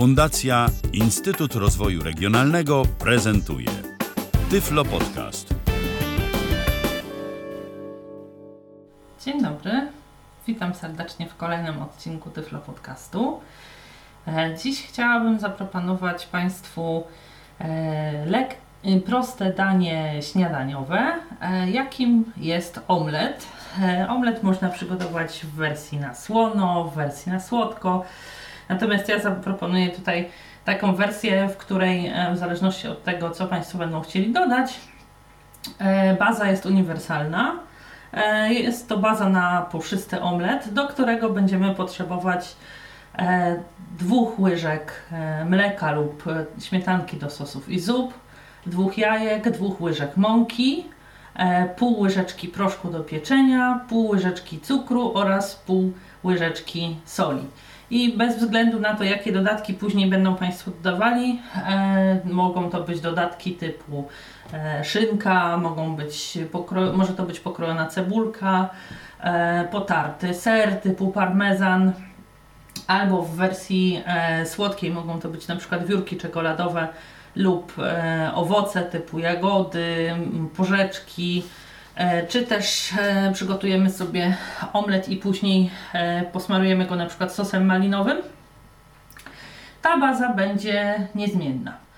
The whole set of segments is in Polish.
Fundacja Instytut Rozwoju Regionalnego prezentuje Tyflo Podcast. Dzień dobry, witam serdecznie w kolejnym odcinku Tyflo Podcastu. E, Dziś chciałabym zaproponować Państwu e, lek, y, proste danie śniadaniowe, e, jakim jest omlet. E, Omlet można przygotować w wersji na słono, w wersji na słodko. Natomiast ja zaproponuję tutaj taką wersję, w której e, w zależności od tego, co Państwo będą chcieli dodać, e, baza jest uniwersalna. E, Jest to baza na puszysty omlet, do którego będziemy potrzebować dwóch łyżek mleka lub śmietanki do sosów i zup, dwóch jajek, dwóch łyżek mąki, pół łyżeczki proszku do pieczenia, pół łyżeczki cukru oraz pół łyżeczki soli. I bez względu na to, jakie dodatki później będą Państwo dodawali, e, mogą to być dodatki typu e, szynka, mogą być pokro- może to być pokrojona cebulka, e, potarty ser typu parmezan, albo w wersji e, słodkiej mogą to być na przykład wiórki czekoladowe lub e, owoce typu jagody, porzeczki, czy też e, przygotujemy sobie omlet i później e, posmarujemy go na przykład sosem malinowym. Ta baza będzie niezmienna.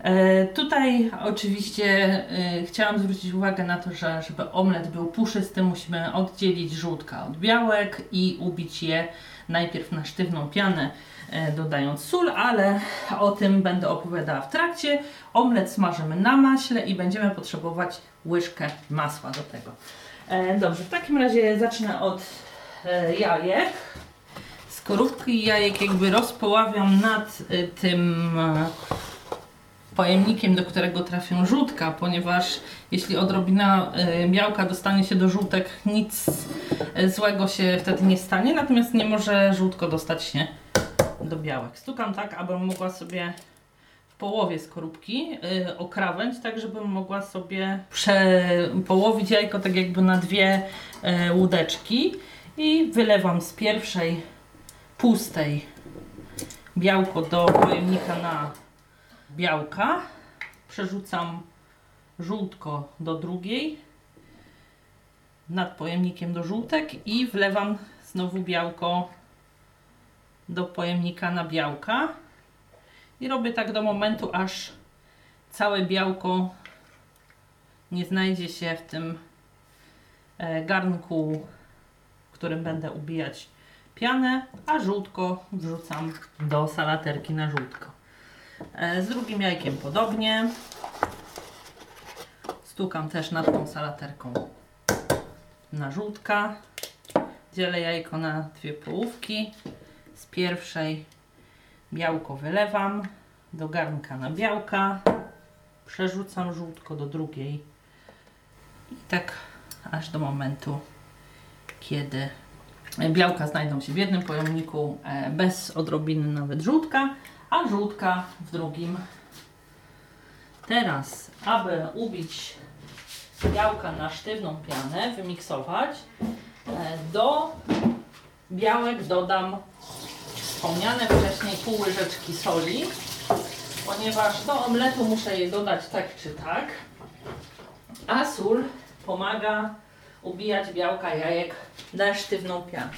E, Tutaj oczywiście e, chciałam zwrócić uwagę na to, że żeby omlet był puszysty, musimy oddzielić żółtka od białek i ubić je najpierw na sztywną pianę, e, dodając sól, ale o tym będę opowiadała w trakcie. Omlet smażymy na maśle i będziemy potrzebować łyżkę masła do tego. Dobrze, w takim razie zacznę od jajek. Skorupki jajek jakby rozpoławiam nad tym pojemnikiem, do którego trafią żółtka, ponieważ jeśli odrobina e, białka dostanie się do żółtek, nic e, złego się wtedy nie stanie, natomiast nie może żółtko dostać się do białek. Stukam tak, abym mogła sobie w połowie skorupki y, okrawędź, tak żebym mogła sobie połowić jajko tak jakby na dwie łódeczki i wylewam z pierwszej pustej białko do pojemnika na białka, przerzucam żółtko do drugiej. Nad pojemnikiem do żółtek i wlewam znowu białko do pojemnika na białka. I robię tak do momentu, aż całe białko nie znajdzie się w tym e, garnku, w którym będę ubijać pianę, a żółtko wrzucam do salaterki na żółtko. E, Z drugim jajkiem podobnie. Stukam też nad tą salaterką na żółtka. Dzielę jajko na dwie połówki. Z pierwszej białko wylewam do garnka na białka. Przerzucam żółtko do drugiej. I tak aż do momentu, kiedy białka znajdą się w jednym pojemniku e, bez odrobiny nawet żółtka, a żółtka w drugim. Teraz, aby ubić białka na sztywną pianę, wymiksować, e, do białek dodam wspomniane wcześniej pół łyżeczki soli, ponieważ do omletu muszę je dodać tak czy tak, a sól pomaga ubijać białka jajek na sztywną pianę.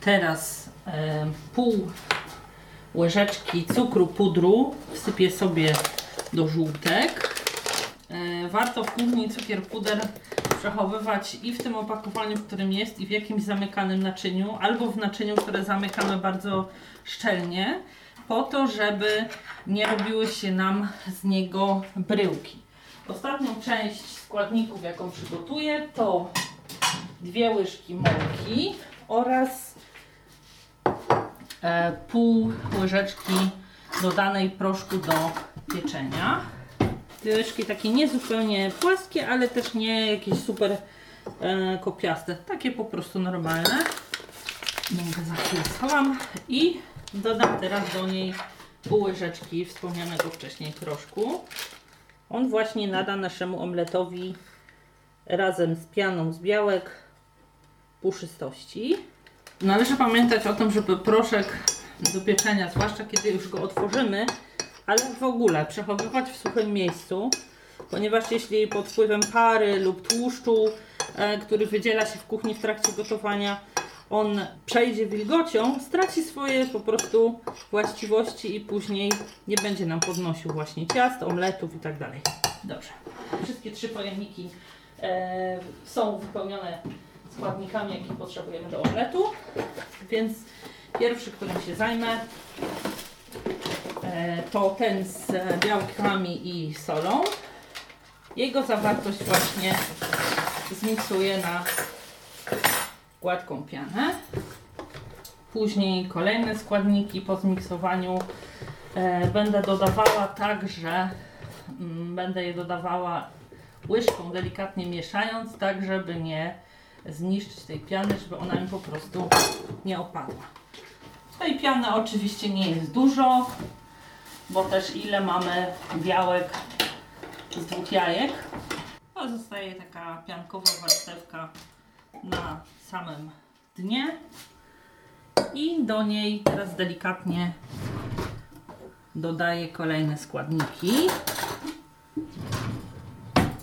Teraz e, pół łyżeczki cukru pudru wsypię sobie do żółtek. E, warto w kuchni cukier puder przechowywać i w tym opakowaniu, w którym jest, i w jakimś zamykanym naczyniu, albo w naczyniu, które zamykamy bardzo szczelnie, po to, żeby nie robiły się nam z niego bryłki. Ostatnią część składników, jaką przygotuję, to dwie łyżki mąki oraz pół łyżeczki dodanej proszku do pieczenia. Łyżki takie nie zupełnie płaskie, ale też nie jakieś super e, kopiaste. Takie po prostu normalne. Mąkę za chwilę schowam i dodam teraz do niej pół łyżeczki wspomnianego wcześniej proszku. On właśnie nada naszemu omletowi razem z pianą z białek puszystości. Należy pamiętać o tym, żeby proszek do pieczenia, zwłaszcza kiedy już go otworzymy, ale w ogóle przechowywać w suchym miejscu, ponieważ jeśli pod wpływem pary lub tłuszczu, e, który wydziela się w kuchni w trakcie gotowania, on przejdzie wilgocią, straci swoje po prostu właściwości i później nie będzie nam podnosił właśnie ciast, omletów i tak dalej. Dobrze. Wszystkie trzy pojemniki e, są wypełnione składnikami, jakie potrzebujemy do omletu, więc pierwszy, którym się zajmę, e, to ten z białkami i solą. Jego zawartość właśnie zmiksuję na gładką pianę. Później kolejne składniki po zmiksowaniu e, będę dodawała tak, że mm, będę je dodawała łyżką, delikatnie mieszając, tak żeby nie zniszczyć tej piany, żeby ona mi po prostu nie opadła. Tej piany oczywiście nie jest dużo, bo też ile mamy białek z dwóch jajek. To zostaje taka piankowa warstewka na samym dnie i do niej teraz delikatnie dodaję kolejne składniki,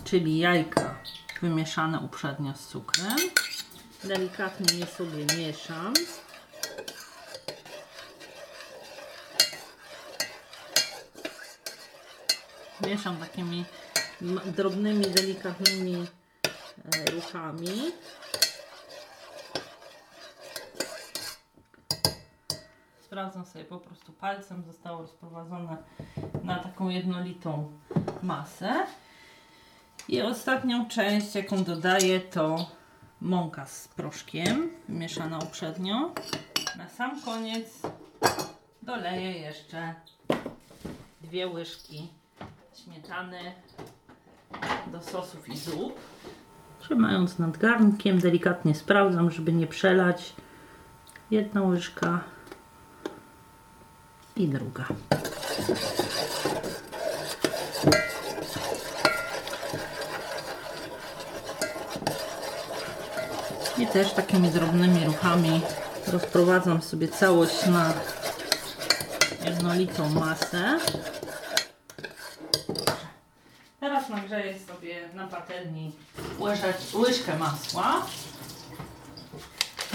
czyli jajka wymieszane uprzednio z cukrem. Delikatnie je sobie mieszam. Mieszam takimi drobnymi, delikatnymi e, ruchami. Sprawdzam sobie po prostu palcem, zostało rozprowadzone na taką jednolitą masę. I ostatnią część, jaką dodaję, to mąka z proszkiem, mieszana uprzednio. Na sam koniec doleję jeszcze dwie łyżki śmietany do sosów i zup. Trzymając nad garnkiem, delikatnie sprawdzam, żeby nie przelać. Jedna łyżka i druga. I też takimi drobnymi ruchami rozprowadzam sobie całość na jednolitą masę. Teraz nagrzeję sobie na patelni łyżek, łyżkę masła.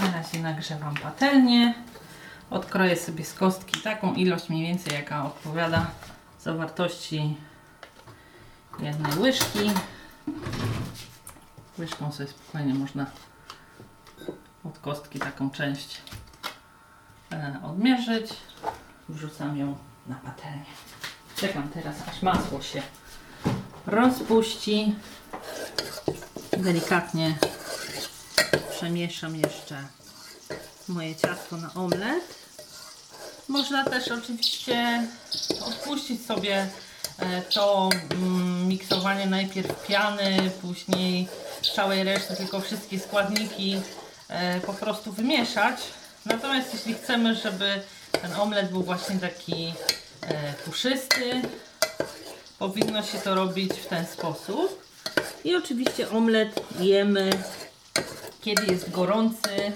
Na razie nagrzewam patelnię. Odkroję sobie z kostki taką ilość mniej więcej jaka odpowiada zawartości jednej łyżki. Łyżką sobie spokojnie można od kostki taką część e, odmierzyć. Wrzucam ją na patelnię. Czekam teraz aż masło się rozpuści. Delikatnie przemieszam jeszcze moje ciasto na omlet. Można też oczywiście odpuścić sobie e, to mm, miksowanie najpierw piany, później całej reszty, tylko wszystkie składniki po prostu wymieszać. Natomiast jeśli chcemy, żeby ten omlet był właśnie taki e, puszysty, powinno się to robić w ten sposób. I oczywiście omlet jemy, kiedy jest gorący,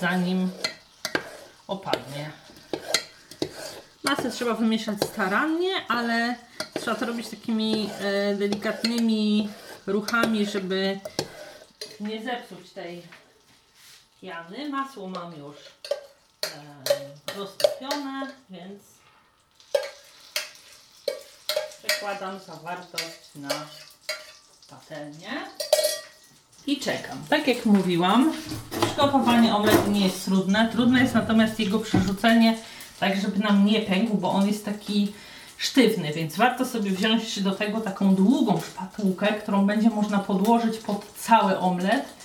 zanim opadnie. Masę trzeba wymieszać starannie, ale trzeba to robić takimi e, delikatnymi ruchami, żeby nie zepsuć tej piany. Masło mam już e, roztopione, więc przekładam zawartość na patelnię i czekam. Tak jak mówiłam, przygotowanie omletu nie jest trudne. Trudne jest natomiast jego przerzucenie tak, żeby nam nie pękł, bo on jest taki sztywny, więc warto sobie wziąć do tego taką długą szpatułkę, którą będzie można podłożyć pod cały omlet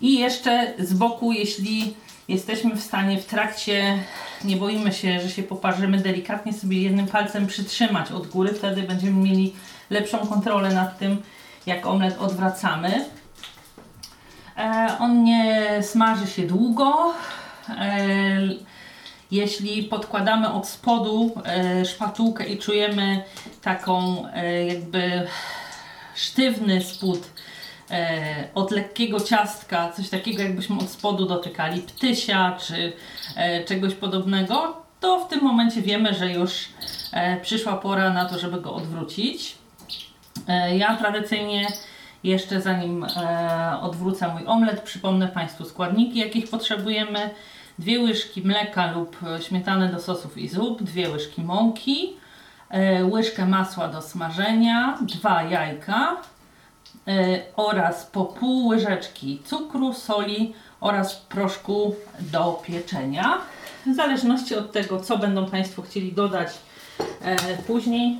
i jeszcze z boku, jeśli jesteśmy w stanie w trakcie, nie boimy się, że się poparzymy, delikatnie sobie jednym palcem przytrzymać od góry, wtedy będziemy mieli lepszą kontrolę nad tym, jak omlet odwracamy. E, on nie smaży się długo. E, jeśli podkładamy od spodu e, szpatułkę i czujemy taką jakby sztywny spód e, od lekkiego ciastka, coś takiego jakbyśmy od spodu dotykali ptysia czy e, czegoś podobnego, to w tym momencie wiemy, że już e, przyszła pora na to, żeby go odwrócić. E, ja tradycyjnie jeszcze zanim e, odwrócę mój omlet, przypomnę Państwu składniki, jakich potrzebujemy. Dwie łyżki mleka lub śmietany do sosów i zup, dwie łyżki mąki, e, łyżkę masła do smażenia, dwa jajka e, oraz po pół łyżeczki cukru, soli oraz proszku do pieczenia. W zależności od tego, co będą Państwo chcieli dodać e, później,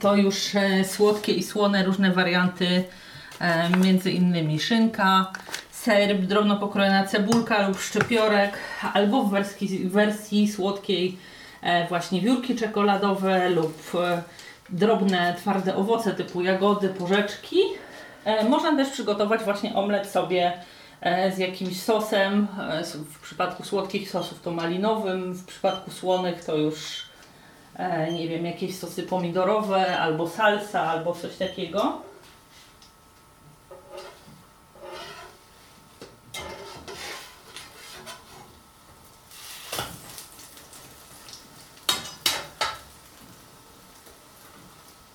to już e, słodkie i słone różne warianty, między innymi szynka, ser, drobno pokrojona cebulka lub szczypiorek, albo w wersji, wersji słodkiej właśnie wiórki czekoladowe lub drobne, twarde owoce typu jagody, porzeczki. E, Można też przygotować właśnie omlet sobie e, z jakimś sosem. E, W przypadku słodkich sosów to malinowym, w przypadku słonych to już nie wiem, jakieś sosy pomidorowe, albo salsa, albo coś takiego.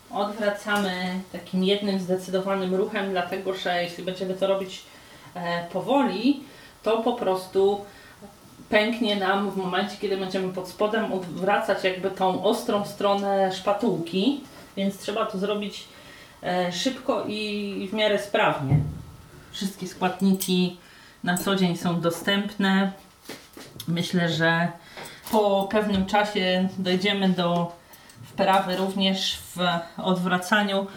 Odwracamy takim jednym zdecydowanym ruchem, dlatego że jeśli będziemy to robić e, powoli, to po prostu pęknie nam w momencie, kiedy będziemy pod spodem odwracać jakby tą ostrą stronę szpatułki, więc trzeba to zrobić e, szybko i w miarę sprawnie. Wszystkie składniki na co dzień są dostępne. Myślę, że po pewnym czasie dojdziemy do wprawy również w odwracaniu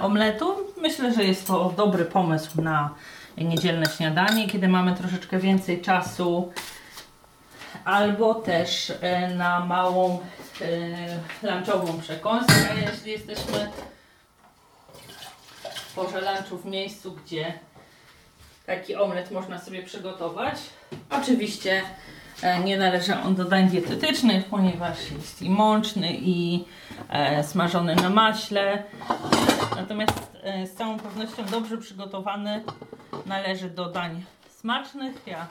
omletu. Myślę, że jest to dobry pomysł na niedzielne śniadanie, kiedy mamy troszeczkę więcej czasu albo też e, na małą e, lunchową przekąskę, jeśli jesteśmy w porze lunchu w miejscu, gdzie taki omlet można sobie przygotować. Oczywiście e, nie należy on do dań dietetycznych, ponieważ jest i mączny, i e, smażony na maśle. Natomiast e, z całą pewnością dobrze przygotowany należy do dań smacznych. Ja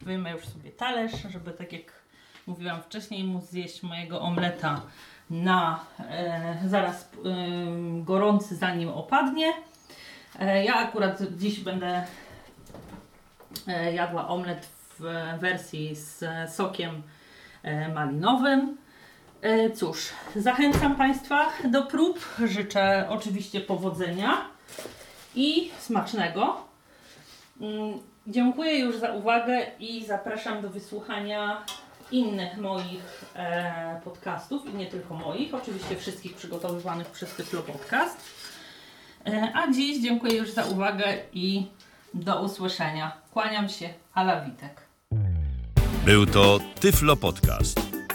wyjmę już sobie talerz, żeby tak jak mówiłam wcześniej, móc zjeść mojego omleta na e, zaraz e, gorący, zanim opadnie. E, ja akurat dziś będę e, jadła omlet w wersji z sokiem e, malinowym. E, Cóż, zachęcam Państwa do prób. Życzę oczywiście powodzenia i smacznego. Mm, Dziękuję już za uwagę i zapraszam do wysłuchania innych moich e, podcastów i nie tylko moich, oczywiście wszystkich przygotowywanych przez Tyflo Podcast. E, a dziś dziękuję już za uwagę i do usłyszenia. Kłaniam się, Ala Witek. Był to Tyflo Podcast.